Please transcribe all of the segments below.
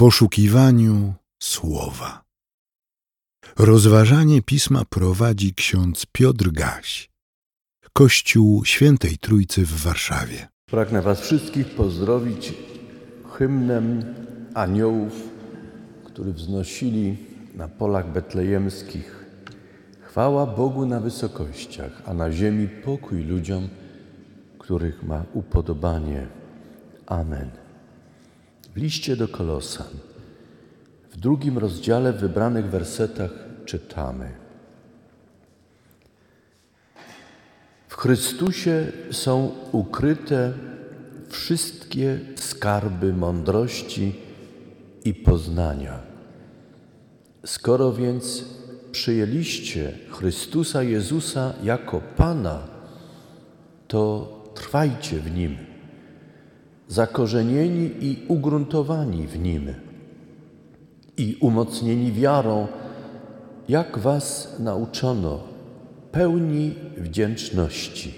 poszukiwaniu słowa. Rozważanie pisma prowadzi ksiądz Piotr Gaś, Kościół Świętej Trójcy w Warszawie. Pragnę Was wszystkich pozdrowić hymnem aniołów, który wznosili na polach betlejemskich. Chwała Bogu na wysokościach, a na ziemi pokój ludziom, których ma upodobanie. Amen. W liście do Kolosan, w drugim rozdziale, w wybranych wersetach czytamy. W Chrystusie są ukryte wszystkie skarby mądrości i poznania. Skoro więc przyjęliście Chrystusa Jezusa jako Pana, to trwajcie w Nim, zakorzenieni i ugruntowani w Nim i umocnieni wiarą, jak Was nauczono, pełni wdzięczności.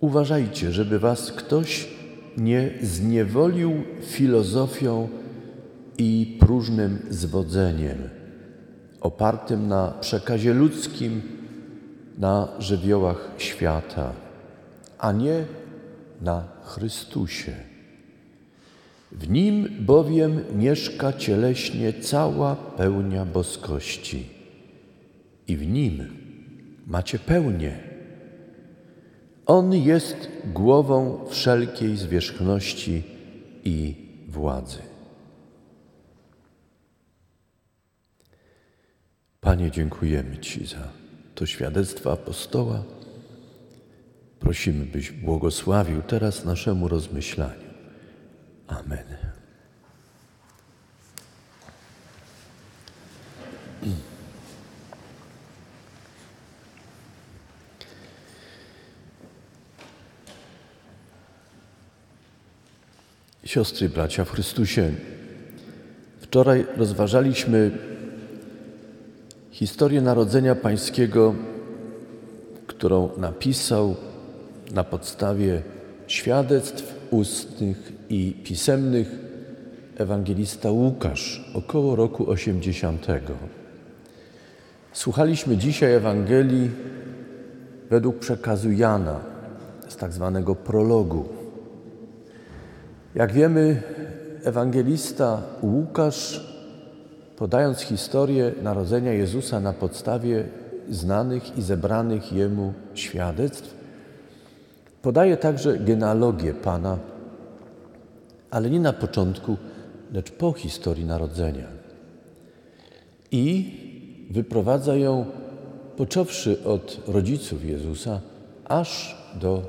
Uważajcie, żeby Was ktoś nie zniewolił filozofią i próżnym zwodzeniem, opartym na przekazie ludzkim, na żywiołach świata, a nie na Chrystusie. W nim bowiem mieszka cieleśnie cała pełnia boskości i w nim macie pełnię. On jest głową wszelkiej zwierzchności i władzy. Panie, dziękujemy Ci za to świadectwo apostoła. Prosimy, byś błogosławił teraz naszemu rozmyślaniu. Amen. Siostry, bracia w Chrystusie, wczoraj rozważaliśmy historię narodzenia Pańskiego, którą napisał na podstawie świadectw ustnych i pisemnych ewangelista Łukasz około roku 80. Słuchaliśmy dzisiaj Ewangelii według przekazu Jana z tak zwanego prologu. Jak wiemy, ewangelista Łukasz, podając historię narodzenia Jezusa na podstawie znanych i zebranych jemu świadectw, podaje także genealogię Pana, ale nie na początku, lecz po historii narodzenia. I wyprowadza ją, począwszy od rodziców Jezusa, aż do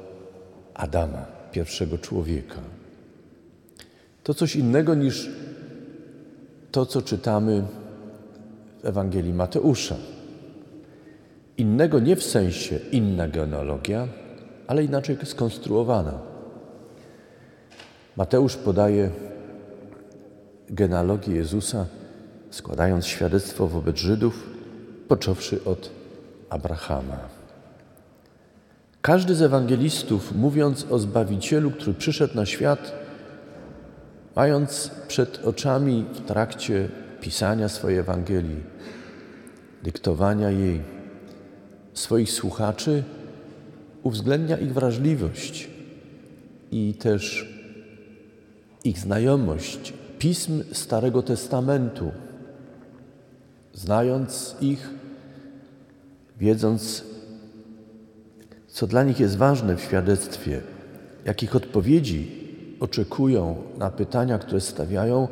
Adama, pierwszego człowieka. To coś innego niż to, co czytamy w Ewangelii Mateusza. Innego nie w sensie inna genealogia, ale inaczej skonstruowana. Mateusz podaje genealogię Jezusa, składając świadectwo wobec Żydów, począwszy od Abrahama. Każdy z ewangelistów, mówiąc o Zbawicielu, który przyszedł na świat, mając przed oczami w trakcie pisania swojej Ewangelii, dyktowania jej, swoich słuchaczy, uwzględnia ich wrażliwość i też ich znajomość. Pism Starego Testamentu, znając ich, wiedząc, co dla nich jest ważne w świadectwie, jakich odpowiedzi oczekują na pytania, które stawiają,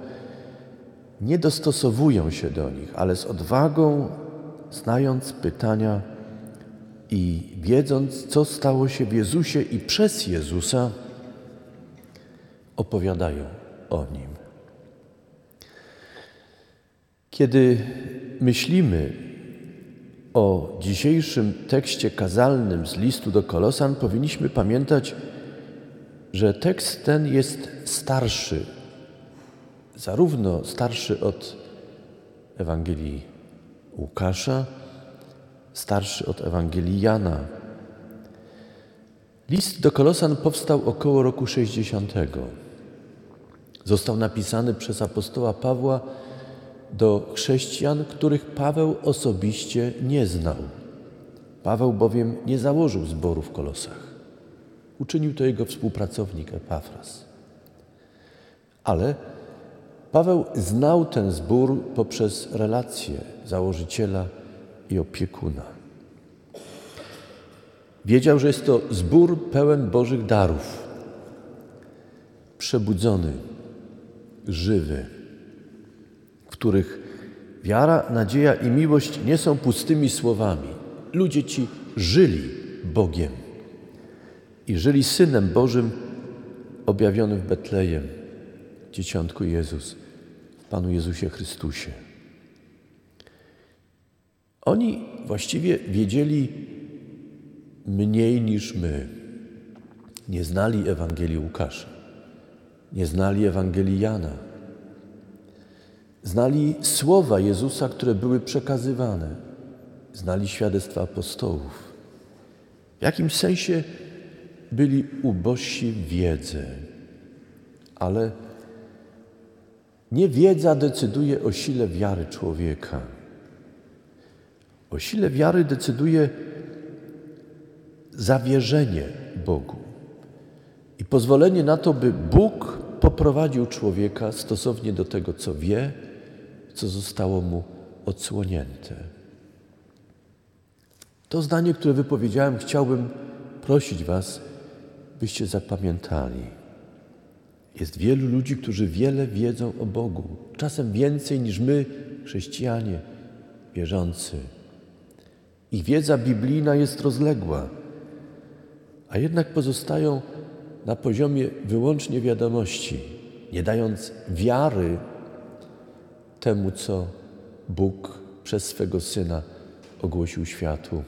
nie dostosowują się do nich, ale z odwagą, znając pytania i wiedząc, co stało się w Jezusie i przez Jezusa, opowiadają o Nim. Kiedy myślimy o dzisiejszym tekście kazalnym z listu do Kolosan, powinniśmy pamiętać, że tekst ten jest starszy, zarówno starszy od Ewangelii Łukasza, starszy od Ewangelii Jana. List do Kolosan powstał około roku 60. Został napisany przez apostoła Pawła do chrześcijan, których Paweł osobiście nie znał. Paweł bowiem nie założył zboru w Kolosach. Uczynił to jego współpracownik Epafras. Ale Paweł znał ten zbór poprzez relacje założyciela i opiekuna. Wiedział, że jest to zbór pełen Bożych darów, przebudzony, żywy, w których wiara, nadzieja i miłość nie są pustymi słowami. Ludzie ci żyli Bogiem i żyli Synem Bożym objawionym w Betlejem, Dzieciątku Jezus, w Panu Jezusie Chrystusie. Oni właściwie wiedzieli mniej niż my. Nie znali Ewangelii Łukasza, nie znali Ewangelii Jana. Znali słowa Jezusa, które były przekazywane, znali świadectwa apostołów. W jakimś sensie byli ubożsi w wiedzę, ale nie wiedza decyduje o sile wiary człowieka. O sile wiary decyduje zawierzenie Bogu i pozwolenie na to, by Bóg poprowadził człowieka stosownie do tego, co wie, co zostało mu odsłonięte. To zdanie, które wypowiedziałem, chciałbym prosić Was, byście zapamiętali. Jest wielu ludzi, którzy wiele wiedzą o Bogu, czasem więcej niż my, chrześcijanie, wierzący. Ich wiedza biblijna jest rozległa, a jednak pozostają na poziomie wyłącznie wiadomości, nie dając wiary temu, co Bóg przez swego Syna ogłosił światu,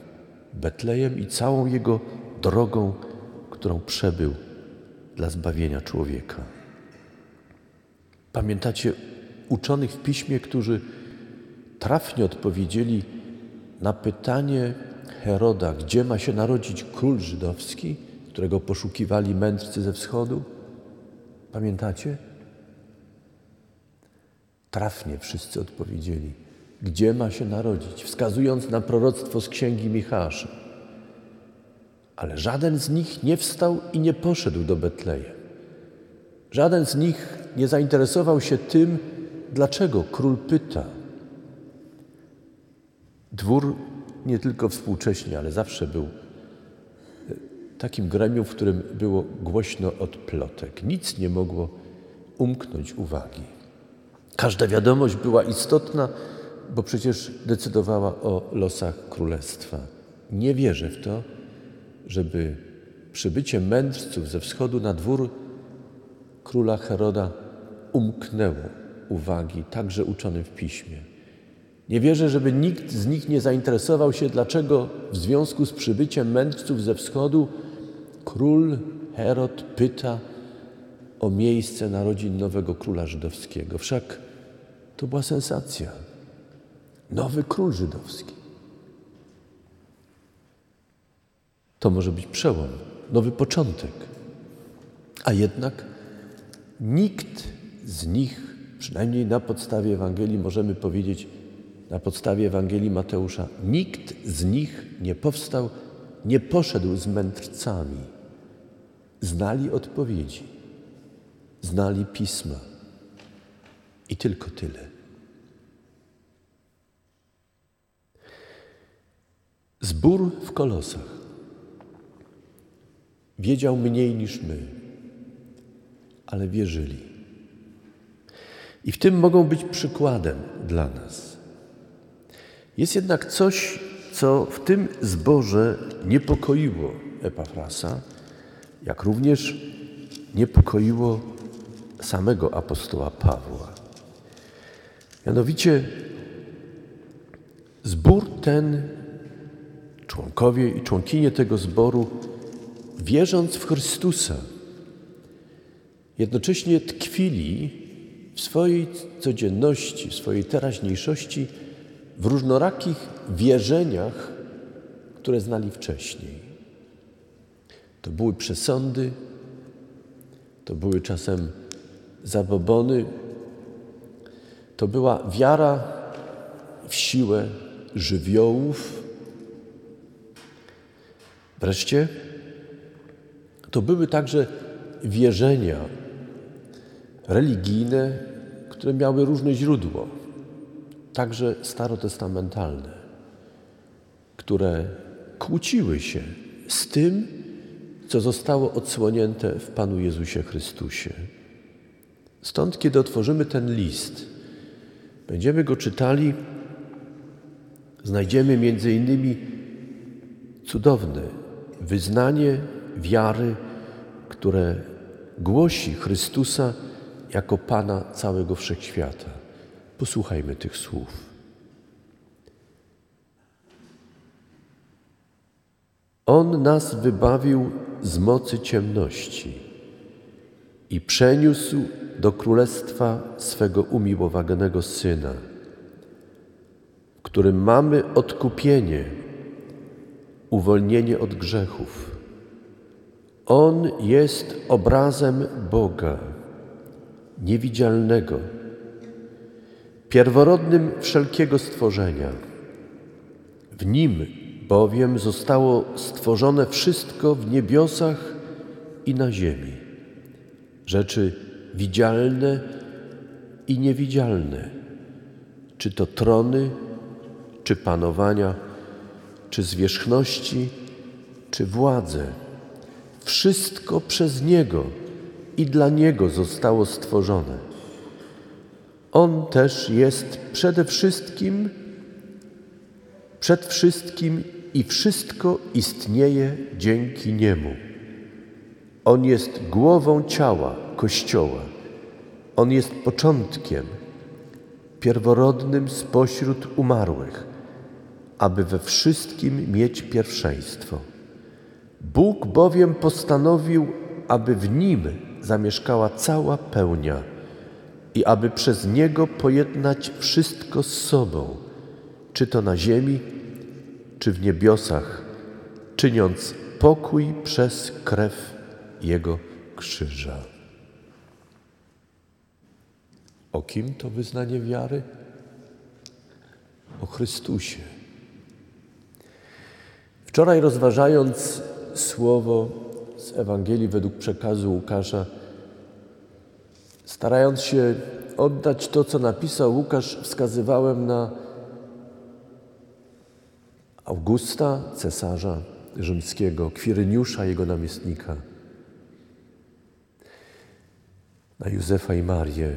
Betlejem i całą jego drogą, którą przebył dla zbawienia człowieka. Pamiętacie uczonych w piśmie, którzy trafnie odpowiedzieli na pytanie Heroda, gdzie ma się narodzić król żydowski, którego poszukiwali mędrcy ze wschodu? Pamiętacie? Trafnie wszyscy odpowiedzieli, gdzie ma się narodzić, wskazując na proroctwo z księgi Michała. Ale żaden z nich nie wstał i nie poszedł do Betlejem. Żaden z nich nie zainteresował się tym, dlaczego król pyta. Dwór nie tylko współcześnie, ale zawsze był takim gremium, w którym było głośno od plotek. Nic nie mogło umknąć uwagi. Każda wiadomość była istotna, bo przecież decydowała o losach królestwa. Nie wierzę w to, żeby przybycie mędrców ze wschodu na dwór króla Heroda umknęło uwagi, także uczonym w piśmie. Nie wierzę, żeby nikt z nich nie zainteresował się, dlaczego w związku z przybyciem mędrców ze wschodu król Herod pyta o miejsce narodzin nowego króla żydowskiego. Wszak to była sensacja. Nowy król żydowski. To może być przełom, nowy początek. A jednak nikt z nich, przynajmniej na podstawie Ewangelii, możemy powiedzieć, na podstawie Ewangelii Mateusza, nikt z nich nie powstał, nie poszedł z mędrcami. Znali odpowiedzi, znali pisma i tylko tyle. Zbór w kolosach wiedział mniej niż my, ale wierzyli. I w tym mogą być przykładem dla nas. Jest jednak coś, co w tym zborze niepokoiło Epafrasa, jak również niepokoiło samego apostoła Pawła. Mianowicie zbór ten, członkowie i członkinie tego zboru, wierząc w Chrystusa, jednocześnie tkwili w swojej codzienności, w swojej teraźniejszości w różnorakich wierzeniach, które znali wcześniej. To były przesądy, to były czasem zabobony to była wiara w siłę żywiołów. Wreszcie to były także wierzenia religijne, które miały różne źródło, także starotestamentalne, które kłóciły się z tym, co zostało odsłonięte w Panu Jezusie Chrystusie. Stąd, kiedy otworzymy ten list, będziemy go czytali, znajdziemy między innymi cudowne wyznanie wiary, które głosi Chrystusa jako Pana całego wszechświata. Posłuchajmy tych słów. On nas wybawił z mocy ciemności i przeniósł do królestwa swego umiłowanego Syna, w którym mamy odkupienie, uwolnienie od grzechów. On jest obrazem Boga, niewidzialnego, pierworodnym wszelkiego stworzenia. W Nim bowiem zostało stworzone wszystko w niebiosach i na ziemi, rzeczy widzialne i niewidzialne, czy to trony, czy panowania, czy zwierzchności, czy władze. Wszystko przez Niego i dla Niego zostało stworzone. On też jest przede wszystkim, przed wszystkim i wszystko istnieje dzięki Niemu. On jest głową ciała Kościoła. On jest początkiem, pierworodnym spośród umarłych, aby we wszystkim mieć pierwszeństwo. Bóg bowiem postanowił, aby w Nim zamieszkała cała pełnia i aby przez Niego pojednać wszystko z sobą, czy to na ziemi, czy w niebiosach, czyniąc pokój przez krew Jego krzyża. O kim to wyznanie wiary? O Chrystusie. Wczoraj rozważając słowo z Ewangelii według przekazu Łukasza, starając się oddać to, co napisał Łukasz, wskazywałem na Augusta, cesarza rzymskiego, Kwiryniusza, jego namiestnika, na Józefa i Marię,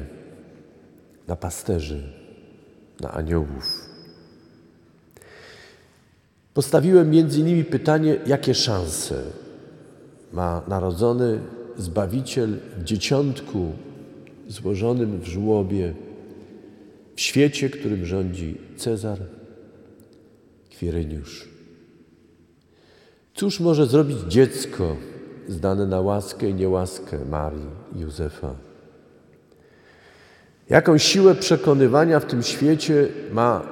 na pasterzy, na aniołów. Postawiłem między innymi pytanie, jakie szanse ma narodzony Zbawiciel w dzieciątku złożonym w żłobie, w świecie, którym rządzi Cezar, Kwiryniusz. Cóż może zrobić dziecko zdane na łaskę i niełaskę Marii i Józefa? Jaką siłę przekonywania w tym świecie ma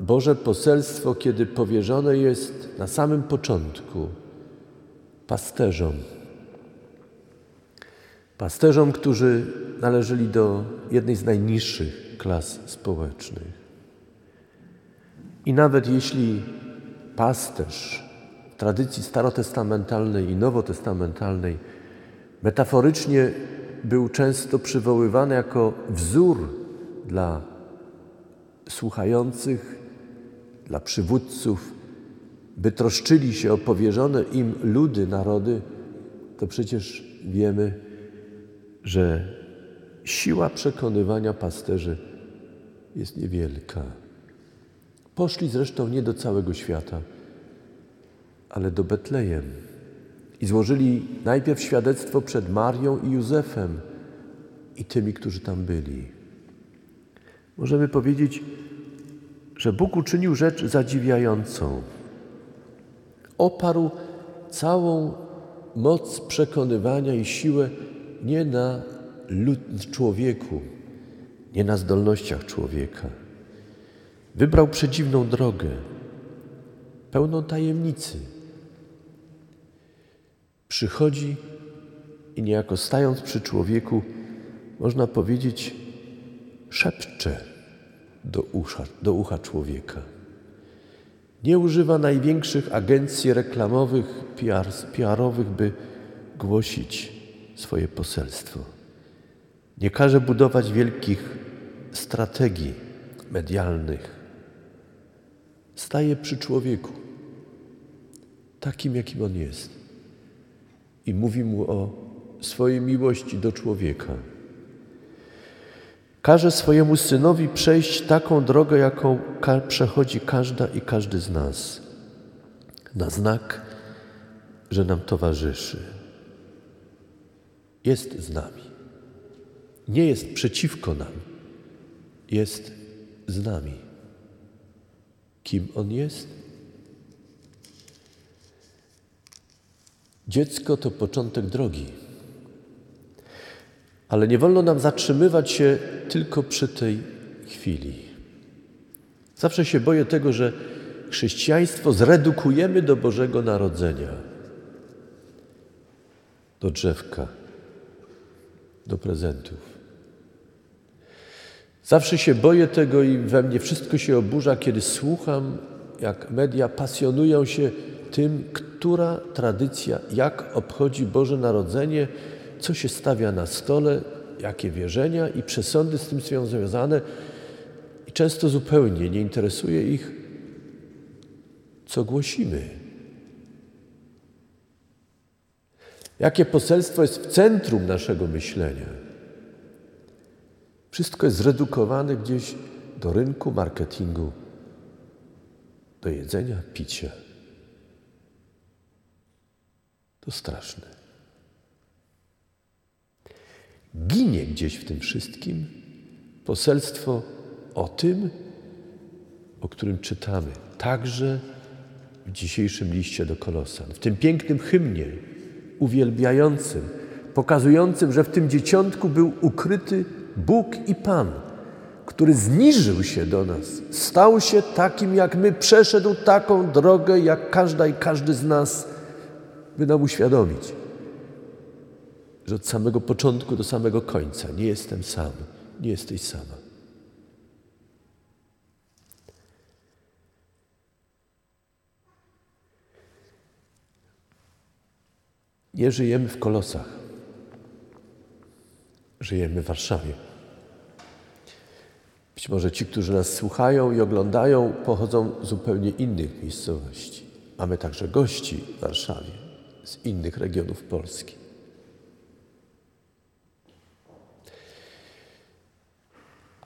Boże poselstwo, kiedy powierzone jest na samym początku pasterzom? Pasterzom, którzy należeli do jednej z najniższych klas społecznych. I nawet jeśli pasterz w tradycji starotestamentalnej i nowotestamentalnej metaforycznie był często przywoływany jako wzór dla słuchających, dla przywódców, by troszczyli się o powierzone im ludy, narody, to przecież wiemy, że siła przekonywania pasterzy jest niewielka. Poszli zresztą nie do całego świata, ale do Betlejem i złożyli najpierw świadectwo przed Marią i Józefem i tymi, którzy tam byli. Możemy powiedzieć, że Bóg uczynił rzecz zadziwiającą. Oparł całą moc przekonywania i siłę nie na lud człowieku, nie na zdolnościach człowieka. Wybrał przedziwną drogę, pełną tajemnicy przychodzi i niejako stając przy człowieku, można powiedzieć, szepcze do, usza, do ucha człowieka. Nie używa największych agencji reklamowych, PR, PR-owych, by głosić swoje poselstwo. Nie każe budować wielkich strategii medialnych. Staje przy człowieku, takim jakim on jest, i mówi mu o swojej miłości do człowieka. Każe swojemu synowi przejść taką drogę, jaką przechodzi każda i każdy z nas, na znak, że nam towarzyszy. Jest z nami. Nie jest przeciwko nam, jest z nami. Kim on jest? Dziecko to początek drogi. Ale nie wolno nam zatrzymywać się tylko przy tej chwili. Zawsze się boję tego, że chrześcijaństwo zredukujemy do Bożego Narodzenia, do drzewka, do prezentów. Zawsze się boję tego i we mnie wszystko się oburza, kiedy słucham, jak media pasjonują się tym, która tradycja, jak obchodzi Boże Narodzenie, co się stawia na stole, jakie wierzenia i przesądy z tym są związane. I często zupełnie nie interesuje ich, co głosimy. Jakie poselstwo jest w centrum naszego myślenia. Wszystko jest zredukowane gdzieś do rynku, marketingu, do jedzenia, picia. To straszne. Ginie gdzieś w tym wszystkim poselstwo o tym, o którym czytamy, także w dzisiejszym liście do Kolosan, w tym pięknym hymnie, uwielbiającym, pokazującym, że w tym dzieciątku był ukryty Bóg i Pan, który zniżył się do nas, stał się takim jak my, przeszedł taką drogę jak każda i każdy z nas, by nam uświadomić, że od samego początku do samego końca nie jestem sam, nie jesteś sama. Nie żyjemy w kolosach. Żyjemy w Warszawie. Być może ci, którzy nas słuchają i oglądają, pochodzą z zupełnie innych miejscowości. Mamy także gości w Warszawie z innych regionów Polski.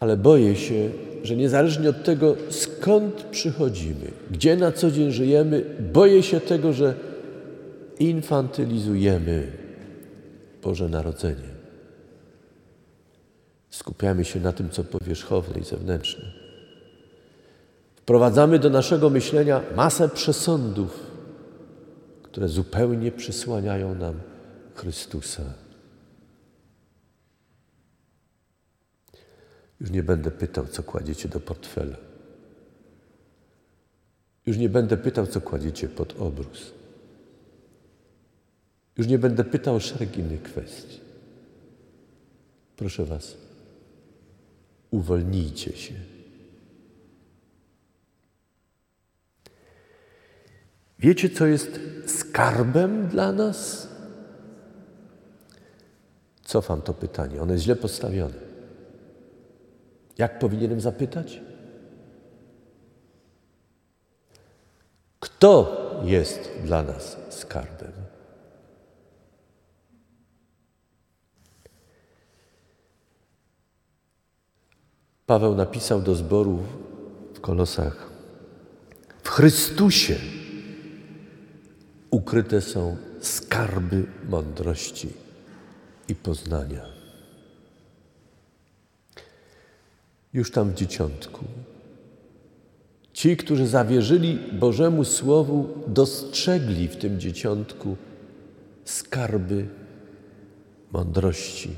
Ale boję się, że niezależnie od tego, skąd przychodzimy, gdzie na co dzień żyjemy, boję się tego, że infantylizujemy Boże Narodzenie. Skupiamy się na tym, co powierzchowne i zewnętrzne. Wprowadzamy do naszego myślenia masę przesądów, które zupełnie przysłaniają nam Chrystusa. Już nie będę pytał, co kładziecie do portfela. Już nie będę pytał, co kładziecie pod obrus. Już nie będę pytał o szereg innych kwestii. Proszę Was, uwolnijcie się. Wiecie, co jest skarbem dla nas? Cofam to pytanie, ono jest źle postawione. Jak powinienem zapytać? Kto jest dla nas skarbem? Paweł napisał do zboru w Kolosach: W Chrystusie ukryte są skarby mądrości i poznania. Już tam w dzieciątku. Ci, którzy zawierzyli Bożemu Słowu, dostrzegli w tym dzieciątku skarby mądrości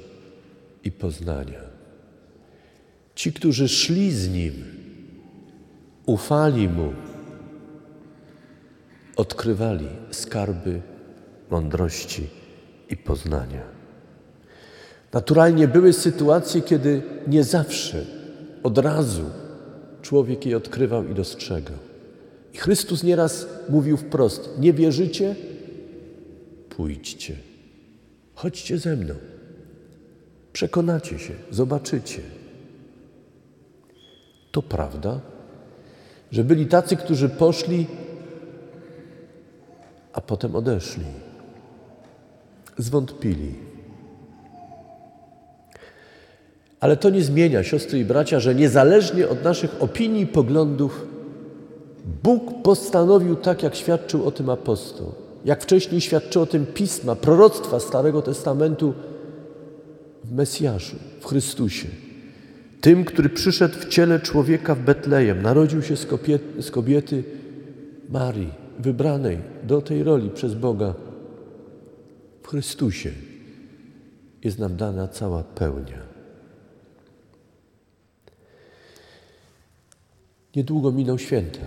i poznania. Ci, którzy szli z Nim, ufali Mu, odkrywali skarby mądrości i poznania. Naturalnie były sytuacje, kiedy nie zawsze, od razu człowiek je odkrywał i dostrzegał. I Chrystus nieraz mówił wprost: Nie wierzycie? Pójdźcie. Chodźcie ze mną. Przekonacie się, zobaczycie. To prawda, że byli tacy, którzy poszli, a potem odeszli. Zwątpili. Ale to nie zmienia, siostry i bracia, że niezależnie od naszych opinii poglądów, Bóg postanowił tak, jak świadczył o tym apostoł, jak wcześniej świadczy o tym pisma, proroctwa Starego Testamentu w Mesjaszu, w Chrystusie. Tym, który przyszedł w ciele człowieka w Betlejem, narodził się z kobiety, z kobiety Marii, wybranej do tej roli przez Boga. W Chrystusie jest nam dana cała pełnia. Niedługo miną święta.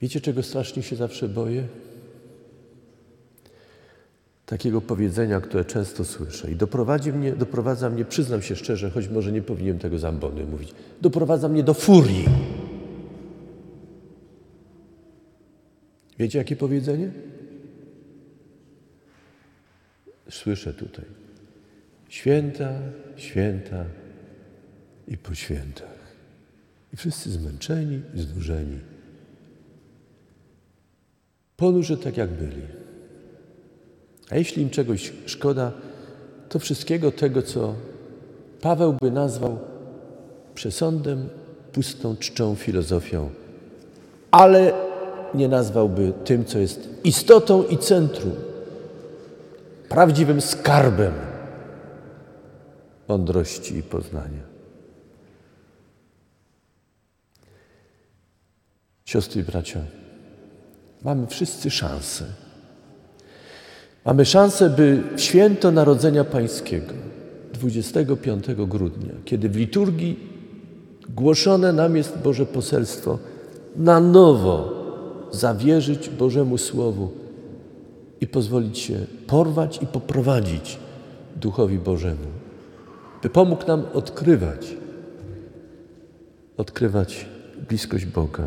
Wiecie, czego strasznie się zawsze boję? Takiego powiedzenia, które często słyszę i doprowadzi mnie, doprowadza mnie, przyznam się szczerze, choć może nie powinienem tego z ambony mówić, doprowadza mnie do furii. Wiecie, jakie powiedzenie? Słyszę tutaj. Święta, święta, i po świętach. I wszyscy zmęczeni, znużeni. Ponurzy tak, jak byli. A jeśli im czegoś szkoda, to wszystkiego tego, co Paweł by nazwał przesądem, pustą czczą filozofią, ale nie nazwałby tym, co jest istotą i centrum, prawdziwym skarbem mądrości i poznania. Siostry i bracia, mamy wszyscy szansę. Mamy szansę, by w święto Narodzenia Pańskiego, 25 grudnia, kiedy w liturgii głoszone nam jest Boże poselstwo, na nowo zawierzyć Bożemu Słowu i pozwolić się porwać i poprowadzić Duchowi Bożemu, by pomógł nam odkrywać, odkrywać bliskość Boga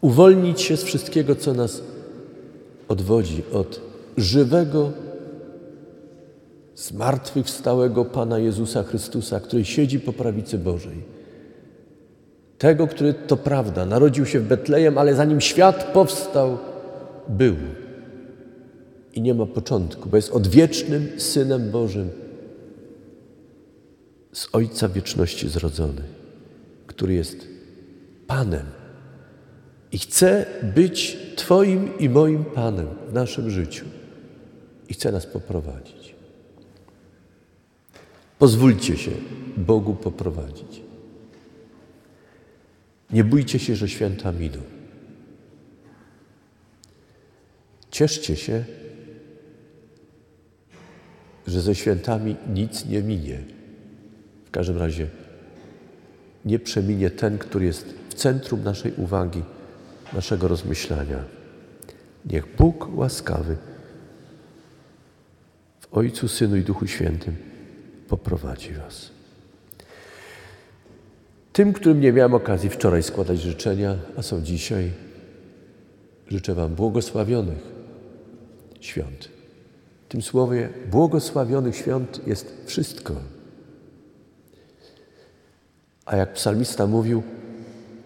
uwolnić się z wszystkiego, co nas odwodzi od żywego, zmartwychwstałego Pana Jezusa Chrystusa, który siedzi po prawicy Bożej. Tego, który to prawda, narodził się w Betlejem, ale zanim świat powstał, był. I nie ma początku, bo jest odwiecznym Synem Bożym, z Ojca wieczności zrodzony, który jest Panem i chcę być Twoim i moim Panem w naszym życiu. I chcę nas poprowadzić. Pozwólcie się Bogu poprowadzić. Nie bójcie się, że święta miną. Cieszcie się, że ze świętami nic nie minie. W każdym razie nie przeminie ten, który jest w centrum naszej uwagi naszego rozmyślania. Niech Bóg łaskawy Ojcu, Synu i Duchu Świętym poprowadzi Was. Tym, którym nie miałem okazji wczoraj składać życzenia, a są dzisiaj, życzę Wam błogosławionych świąt. W tym słowie błogosławionych świąt jest wszystko. A jak psalmista mówił,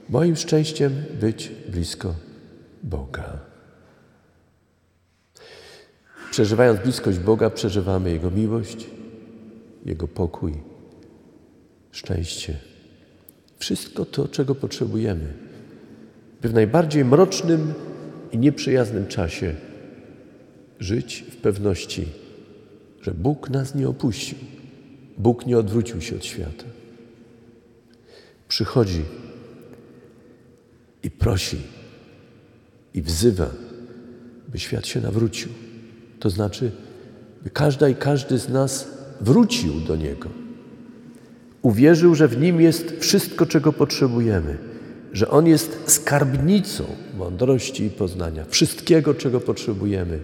Moim szczęściem być blisko Boga. Przeżywając bliskość Boga, przeżywamy Jego miłość, Jego pokój, szczęście. Wszystko to, czego potrzebujemy, by w najbardziej mrocznym i nieprzyjaznym czasie żyć w pewności, że Bóg nas nie opuścił, Bóg nie odwrócił się od świata. Przychodzi i prosi i wzywa, by świat się nawrócił. To znaczy, by każda i każdy z nas wrócił do Niego. Uwierzył, że w Nim jest wszystko, czego potrzebujemy, że On jest skarbnicą mądrości i poznania, wszystkiego, czego potrzebujemy,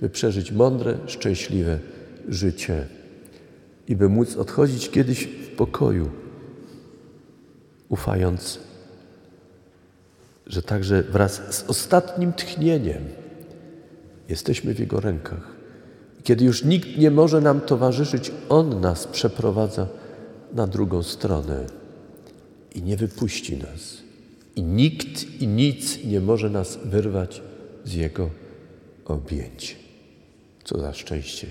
by przeżyć mądre, szczęśliwe życie i by móc odchodzić kiedyś w pokoju, ufając, że także wraz z ostatnim tchnieniem jesteśmy w Jego rękach. Kiedy już nikt nie może nam towarzyszyć, On nas przeprowadza na drugą stronę i nie wypuści nas. I nikt i nic nie może nas wyrwać z Jego objęć. Co za szczęście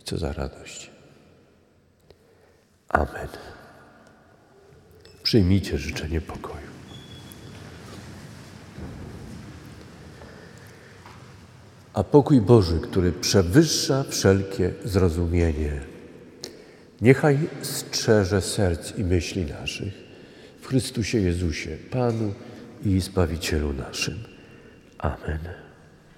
i co za radość. Amen. Przyjmijcie życzenie pokoju. A pokój Boży, który przewyższa wszelkie zrozumienie, niechaj strzeże serc i myśli naszych w Chrystusie Jezusie, Panu i Zbawicielu naszym. Amen.